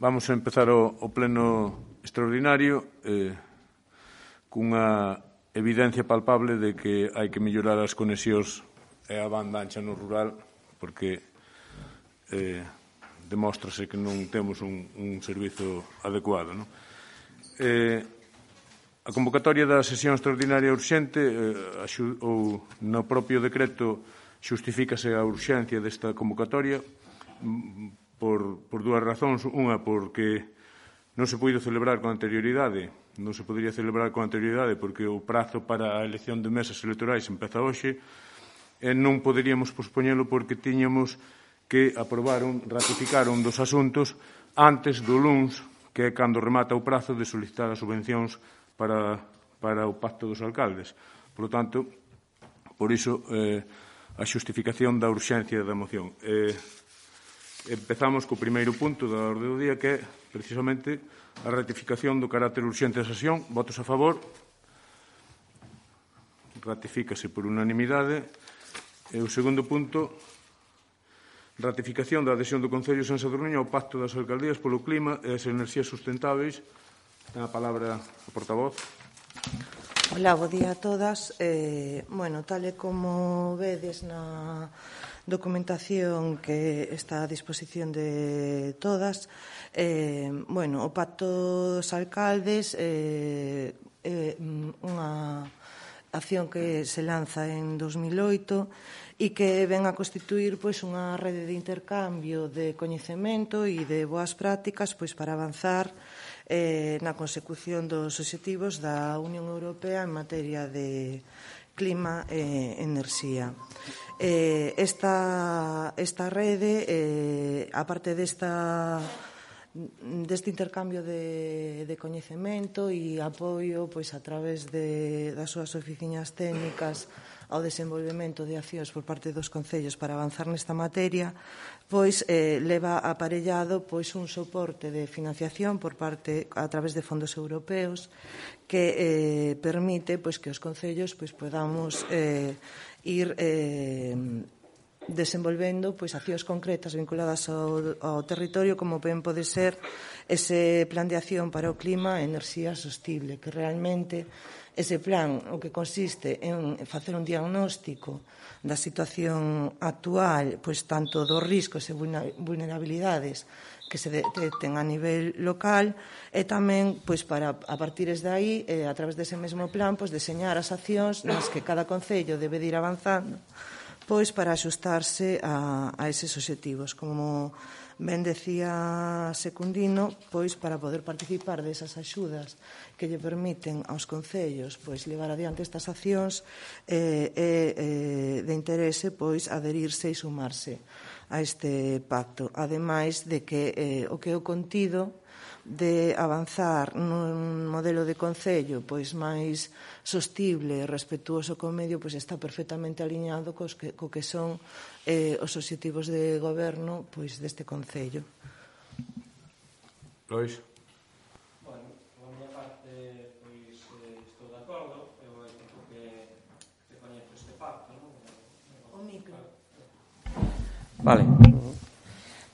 Vamos a empezar o, o pleno extraordinario eh, cunha evidencia palpable de que hai que mellorar as conexións e a banda ancha no rural porque eh, demóstrase que non temos un, un servizo adecuado. Non? Eh, a convocatoria da sesión extraordinaria urxente eh, axu, ou no propio decreto xustifícase a urxencia desta convocatoria por, por dúas razóns. Unha, porque non se puido celebrar con anterioridade, non se podría celebrar con anterioridade porque o prazo para a elección de mesas electorais empeza hoxe e non poderíamos pospoñelo porque tiñamos que aprobar un, ratificar un dos asuntos antes do LUNS, que é cando remata o prazo de solicitar as subvencións para, para o Pacto dos Alcaldes. Por lo tanto, por iso, eh, a xustificación da urxencia da moción. Eh, Empezamos co primeiro punto da orde do día que é precisamente a ratificación do carácter urxente da sesión. Votos a favor. Ratifícase por unanimidade. E o segundo punto, ratificación da adhesión do Concello de San Sadurniño ao Pacto das Alcaldías polo Clima e as Enerxías Sustentáveis. Ten a palabra o portavoz. Ola, bo día a todas. Eh, bueno, tal e como vedes na documentación que está a disposición de todas. Eh, bueno, o Pacto dos Alcaldes eh, eh, unha acción que se lanza en 2008 e que ven a constituir pois unha rede de intercambio de coñecemento e de boas prácticas pois para avanzar eh, na consecución dos obxectivos da Unión Europea en materia de clima e enerxía. Eh, esta, esta rede, eh, aparte desta deste intercambio de, de coñecemento e apoio pois a través de, das súas oficinas técnicas ao desenvolvemento de accións por parte dos concellos para avanzar nesta materia, pois eh, leva aparellado pois un soporte de financiación por parte a través de fondos europeos que eh, permite pois que os concellos pois podamos eh, ir eh, desenvolvendo pois accións concretas vinculadas ao, ao territorio como ben pode ser ese plan de acción para o clima e enerxía sostible que realmente Ese plan o que consiste en facer un diagnóstico da situación actual, pois tanto dos riscos e vulnerabilidades que se detecten a nivel local e tamén pois para a partir de aí eh, a través dese mesmo plan pois deseñar as accións nas que cada concello debe de ir avanzando pois para axustarse a, a eses obxectivos como Ben decía Secundino, pois para poder participar desas axudas que lle permiten aos concellos pois levar adiante estas accións eh, eh, eh de interese pois aderirse e sumarse a este pacto. Ademais de que eh, o que é o contido de avanzar nun modelo de concello pois máis sostible e respetuoso co medio pois está perfectamente alineado cos que, co que son eh, os obxectivos de goberno pois deste concello. Lois. Bueno, a miña parte pois eh, estou de acordo, eu hai é que que coñezo este pacto, non? O micro. Eh, vale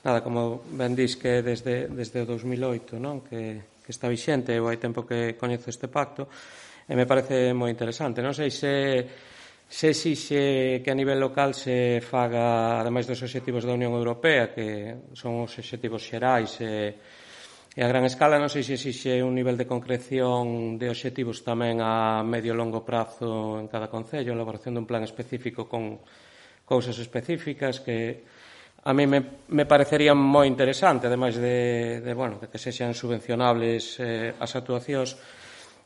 nada, como ben dis que desde, desde o 2008 non? Que, que está vixente eu hai tempo que coñezo este pacto e me parece moi interesante non sei se se exixe que a nivel local se faga ademais dos obxectivos da Unión Europea que son os obxectivos xerais e, e a gran escala non sei se exixe un nivel de concreción de obxectivos tamén a medio e longo prazo en cada concello elaboración dun plan específico con cousas específicas que a mí me, me parecería moi interesante, ademais de, de, bueno, de que sexan subvencionables eh, as actuacións,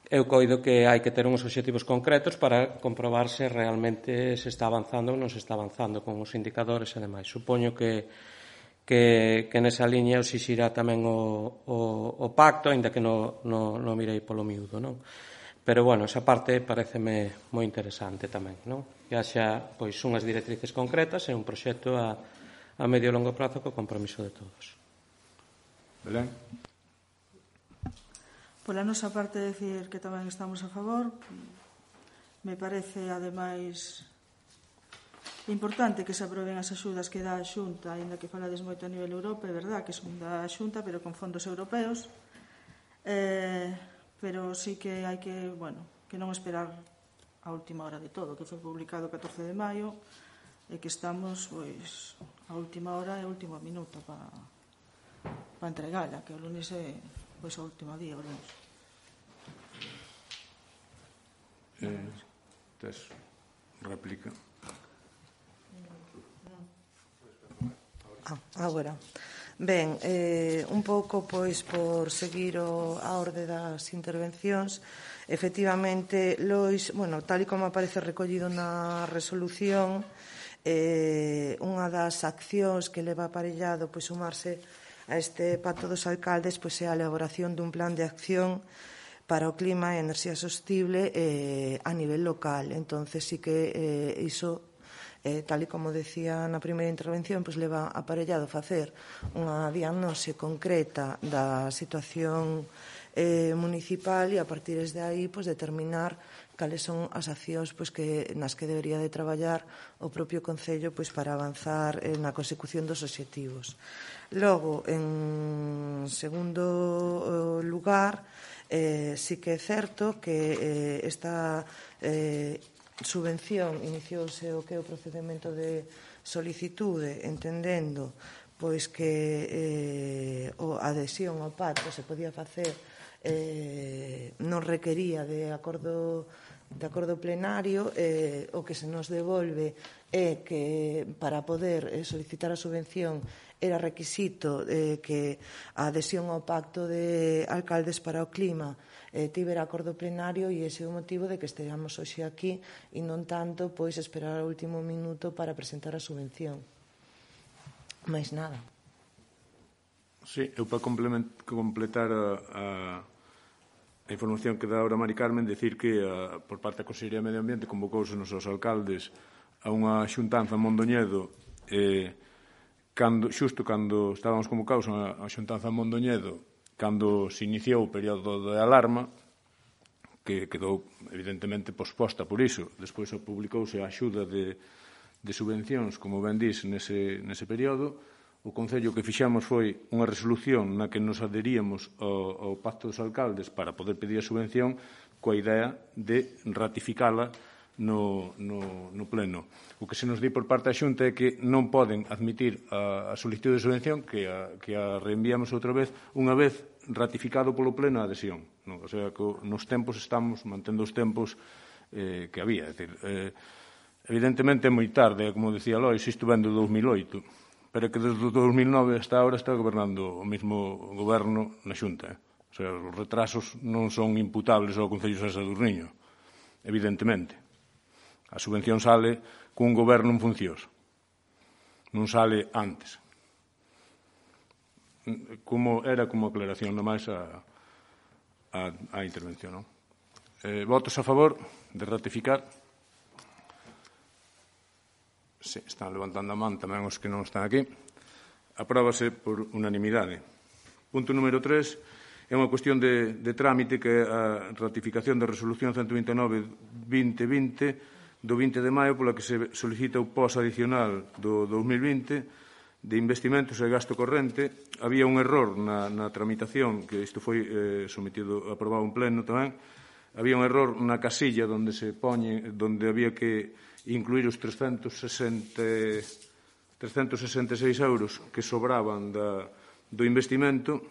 eu coido que hai que ter uns obxectivos concretos para comprobar se realmente se está avanzando ou non se está avanzando con os indicadores e demais. Supoño que que, que nesa liña os xixirá tamén o, o, o pacto, aínda que non no, no mirei polo miúdo, non? Pero, bueno, esa parte pareceme moi interesante tamén, non? Que haxa, pois, unhas directrices concretas e un proxecto a, a medio e longo prazo co compromiso de todos. Belén. Pola nosa parte decir que tamén estamos a favor. Me parece ademais importante que se aproben as axudas que dá a Xunta, aínda que falades moito a nivel Europa, é verdad que son da Xunta, pero con fondos europeos. Eh, pero sí que hai que, bueno, que non esperar a última hora de todo, que foi publicado o 14 de maio, e que estamos pois, a última hora e último minuto para pa entregala, que o lunes é pois, o último día, o lunes. Eh, tes réplica? Ah, agora. Ben, eh, un pouco pois por seguir o, a orde das intervencións, efectivamente, Lois, bueno, tal e como aparece recollido na resolución, eh, eh, unha das accións que leva aparellado pois, sumarse a este pacto dos alcaldes pois, é a elaboración dun plan de acción para o clima e a enerxía sostible eh, a nivel local. entonces sí que eh, iso eh, tal e como decía na primeira intervención, pois leva aparellado facer unha diagnose concreta da situación eh, municipal e a partir de aí pois, determinar cales son as accións pois, que, nas que debería de traballar o propio Concello pois, para avanzar eh, na consecución dos obxectivos. Logo, en segundo eh, lugar, eh, sí que é certo que eh, esta eh, subvención iniciouse o que é o procedimento de solicitude entendendo pois que eh, o adhesión ao pacto se podía facer eh, non requería de acordo de acordo plenario eh, o que se nos devolve é que para poder eh, solicitar a subvención era requisito eh, que a adhesión ao pacto de alcaldes para o clima eh, tiver acordo plenario e ese é o motivo de que estejamos hoxe aquí e non tanto pois esperar ao último minuto para presentar a subvención. Mais nada. Sí, eu para completar a, a a información que dá ahora Mari Carmen, decir que a, por parte da Consellería de Medio Ambiente convocouse nos seus alcaldes a unha xuntanza en Mondoñedo eh, cando, xusto cando estábamos convocados a, a xuntanza en Mondoñedo cando se iniciou o período de alarma que quedou evidentemente posposta por iso. Despois publicouse a axuda de, de subvencións, como ben dís, nese, nese período, O Concello que fixamos foi unha resolución na que nos aderíamos ao, ao Pacto dos Alcaldes para poder pedir a subvención coa idea de ratificala no, no, no Pleno. O que se nos di por parte da Xunta é que non poden admitir a, a solicitud de subvención que a, que a reenviamos outra vez unha vez ratificado polo Pleno a adhesión. Non? o sea, que nos tempos estamos mantendo os tempos eh, que había. É dicir, eh, evidentemente é moi tarde, como dicía Lois, isto vende 2008 pero que desde 2009 hasta ahora está gobernando o mismo goberno na Xunta. Eh. O sea, os retrasos non son imputables ao Concello de San Sadurniño, evidentemente. A subvención sale cun goberno en funcións. Non sale antes. Como era como aclaración nomás a, a, a intervención, non? Eh, votos a favor de ratificar se están levantando a man tamén os que non están aquí, apróbase por unanimidade. Punto número 3 é unha cuestión de, de trámite que é a ratificación da resolución 129-2020 do 20 de maio pola que se solicita o pos adicional do 2020 de investimentos e gasto corrente. Había un error na, na tramitación que isto foi eh, sometido aprobado en pleno tamén. Había un error na casilla donde se poñe donde había que incluir os 360, 366 euros que sobraban da, do investimento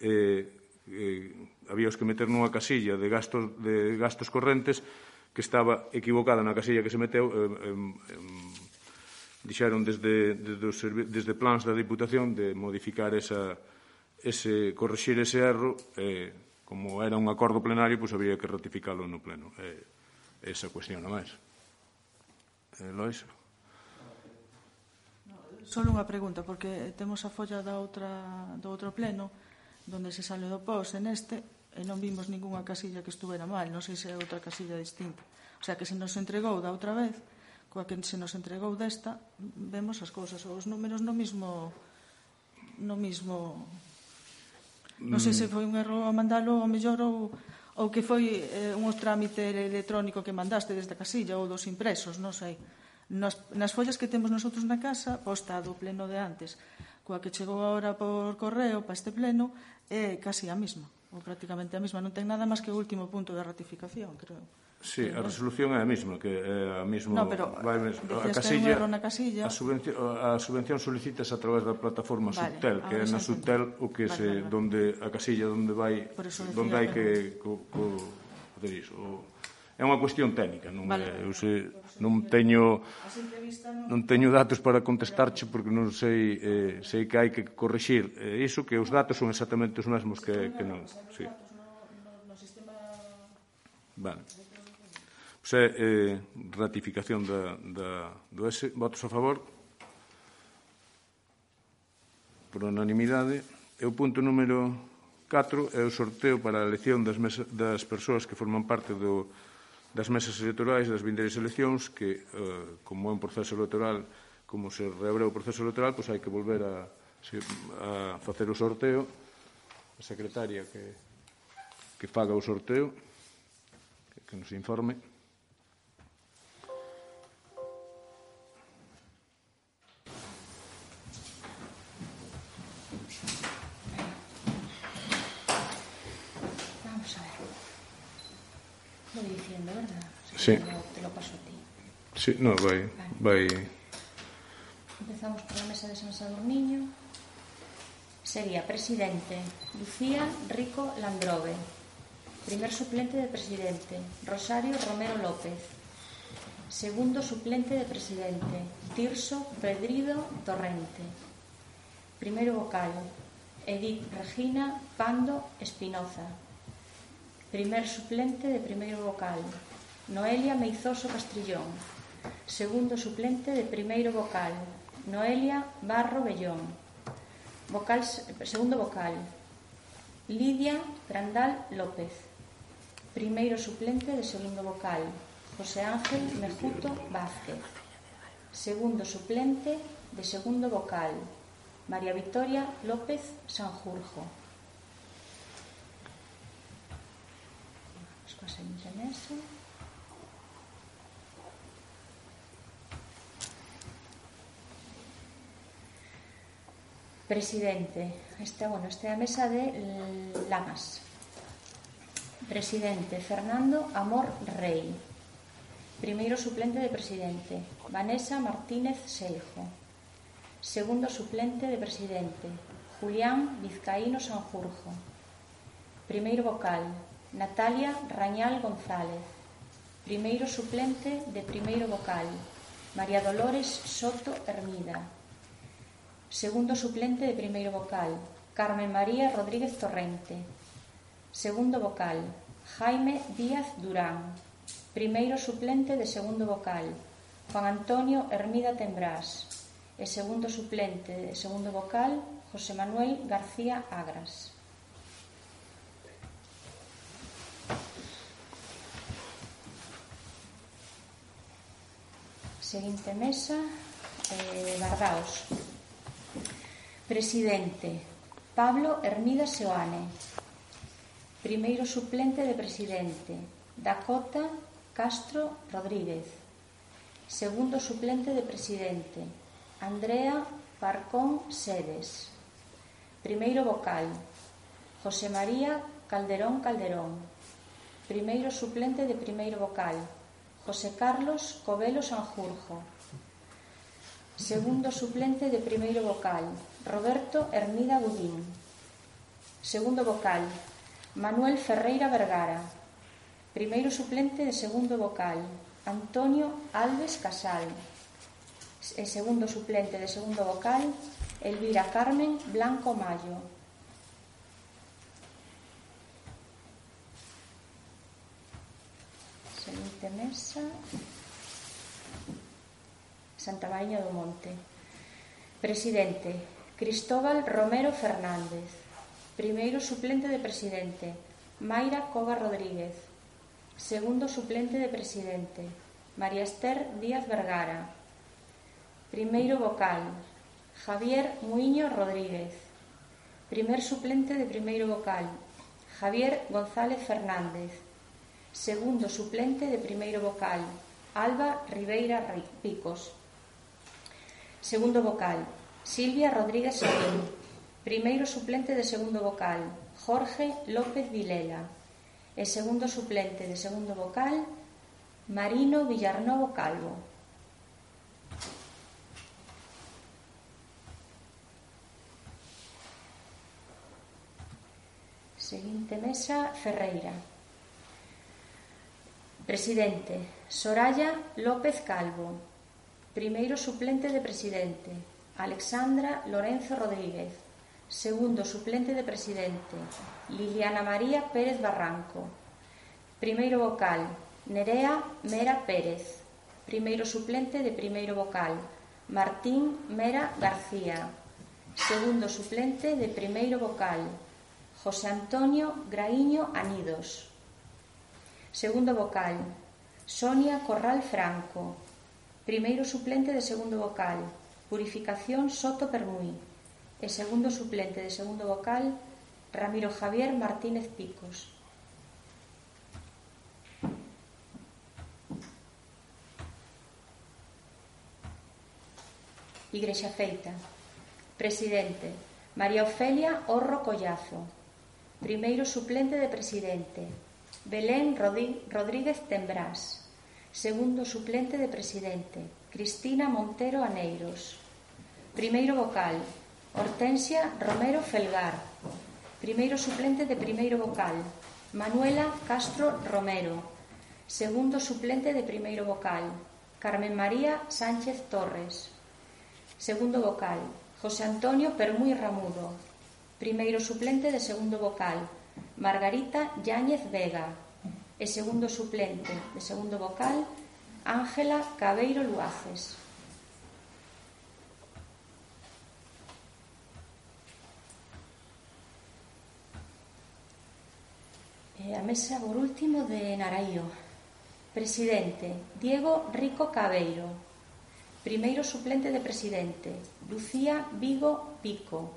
eh, eh, había os que meter nunha casilla de gastos, de gastos correntes que estaba equivocada na casilla que se meteu eh, eh, dixeron desde, desde, os, desde plans da Diputación de modificar esa, ese, corrixir ese erro eh, como era un acordo plenario, pois pues, había que ratificalo no pleno eh, esa cuestión non máis. Eh, Lois. Solo unha pregunta, porque temos a folla da outra, do outro pleno, donde se sale do POS en neste, e non vimos ningunha casilla que estuvera mal, non sei se é outra casilla distinta. O sea, que se nos entregou da outra vez, coa que se nos entregou desta, vemos as cousas, os números no mismo no mismo Non sei se mm. foi un erro a mandalo ao mellor ou ou que foi eh, un trámite electrónico que mandaste desde a casilla ou dos impresos, non sei. Nas, nas follas que temos nosotros na casa, posta do pleno de antes, coa que chegou agora por correo para este pleno, é casi a mesma, ou prácticamente a mesma. Non ten nada máis que o último punto de ratificación, creo. Sí, a resolución é a mesma que é a mesmo no, pero, vai mesmo, a casilla, na casilla. A, subvención, a subvención solicitas a través da plataforma vale, Subtel, que é na Subtel o que vale, se vale. donde a casilla onde vai donde hai que co, co, co, o, é unha cuestión técnica, non vale. é, eu se, non teño non teño datos para contestarche porque non sei eh, sei que hai que corrixir eh, iso que os datos son exactamente os mesmos que que non, si. Sí. Vale. Pois é eh, ratificación da, da, do S. Votos a favor? Por unanimidade. E o punto número 4 é o sorteo para a elección das, mesa, das persoas que forman parte do, das mesas electorais das vindeiras eleccións que, eh, como é un proceso electoral, como se reabre o proceso electoral, pois hai que volver a, a facer o sorteo a secretaria que, que faga o sorteo que nos informe Sí. Te lo paso a ti. Sí, no, vai, vai. Empezamos por la mesa de San Sadurniño. Sería presidente Lucía Rico Landrove. Primer suplente de presidente Rosario Romero López. Segundo suplente de presidente Tirso Pedrido Torrente. Primeiro vocal Edith Regina Pando Espinoza. Primer suplente de primeiro vocal Noelia Meizoso Castrillón. Segundo suplente de primeiro vocal, Noelia Barro Bellón. Vocal, segundo vocal, Lidia Grandal López. Primeiro suplente de segundo vocal, José Ángel Mejuto Vázquez. Segundo suplente de segundo vocal, María Victoria López Sanjurjo. que se enxenese. Presidente, esta, bueno, esta é a mesa de Lamas. Presidente, Fernando Amor Rey. Primeiro suplente de presidente, Vanessa Martínez Seijo. Segundo suplente de presidente, Julián Vizcaíno Sanjurjo. Primeiro vocal, Natalia Rañal González, primeiro suplente de primeiro vocal, María Dolores Soto Hermida, segundo suplente de primeiro vocal, Carmen María Rodríguez Torrente, segundo vocal, Jaime Díaz Durán, primeiro suplente de segundo vocal, Juan Antonio Hermida Tembrás, e segundo suplente de segundo vocal, José Manuel García Agras. Seguinte mesa, eh, Bardaos. Presidente, Pablo Hermida Seoane. Primeiro suplente de presidente, Dakota Castro Rodríguez. Segundo suplente de presidente, Andrea Parcón Sedes. Primeiro vocal, José María Calderón Calderón. Primeiro suplente de primeiro vocal, José Carlos Covelo Sanjurjo Segundo suplente de primeiro vocal, Roberto Hermida Budín. Segundo vocal, Manuel Ferreira Vergara. Primeiro suplente de segundo vocal, Antonio Alves Casal. E segundo suplente de segundo vocal, Elvira Carmen Blanco Mayo. seguinte Mesa Santa María do Monte. Presidente Cristóbal Romero Fernández Primeiro suplente de presidente Mayra Cova Rodríguez Segundo suplente de presidente María Esther Díaz Vergara Primeiro vocal Javier Muiño Rodríguez Primer suplente de primeiro vocal Javier González Fernández segundo suplente de primeiro vocal, Alba Ribeira Picos. Segundo vocal, Silvia Rodríguez Sabín. Primeiro suplente de segundo vocal, Jorge López Vilela. E segundo suplente de segundo vocal, Marino Villarnovo Calvo. Seguinte mesa, Ferreira. Presidente: Soraya López Calvo. Primeiro suplente de presidente: Alexandra Lorenzo Rodríguez. Segundo suplente de presidente: Liliana María Pérez Barranco. Primeiro vocal: Nerea Mera Pérez. Primeiro suplente de primeiro vocal: Martín Mera García. Segundo suplente de primeiro vocal: José Antonio Graíño Anidos. Segundo vocal, Sonia Corral Franco. Primeiro suplente de segundo vocal, Purificación Soto Permuí, E segundo suplente de segundo vocal, Ramiro Javier Martínez Picos. Igrexa Feita. Presidente, María Ofelia Horro Collazo. Primeiro suplente de presidente, Belén Rodríguez Tembrás, segundo suplente de presidente, Cristina Montero Aneiros, primeiro vocal, Hortensia Romero Felgar, primeiro suplente de primeiro vocal, Manuela Castro Romero, segundo suplente de primeiro vocal, Carmen María Sánchez Torres, segundo vocal, José Antonio Permuy Ramudo, primeiro suplente de segundo vocal, Margarita Yáñez Vega e segundo suplente de segundo vocal Ángela Cabeiro Luaces. E a mesa por último de Naraío. Presidente Diego Rico Cabeiro. Primeiro suplente de presidente Lucía Vigo Pico.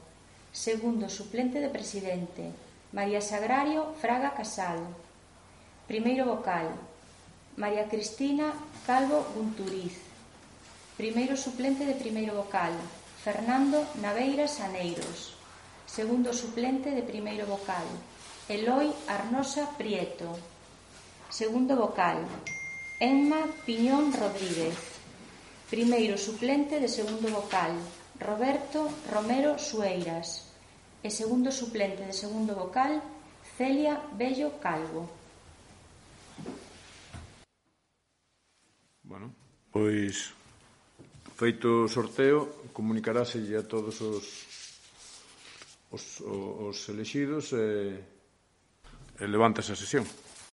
Segundo suplente de presidente María Sagrario Fraga Casal. Primeiro vocal. María Cristina Calvo Gunturiz. Primeiro suplente de primeiro vocal. Fernando Naveira Saneiros. Segundo suplente de primeiro vocal. Eloi Arnosa Prieto. Segundo vocal. Emma Piñón Rodríguez. Primeiro suplente de segundo vocal. Roberto Romero Sueiras e segundo suplente de segundo vocal Celia Bello Calvo. Bueno, pois feito o sorteo, comunicarase a todos os os, os elexidos e, e levántase a sesión.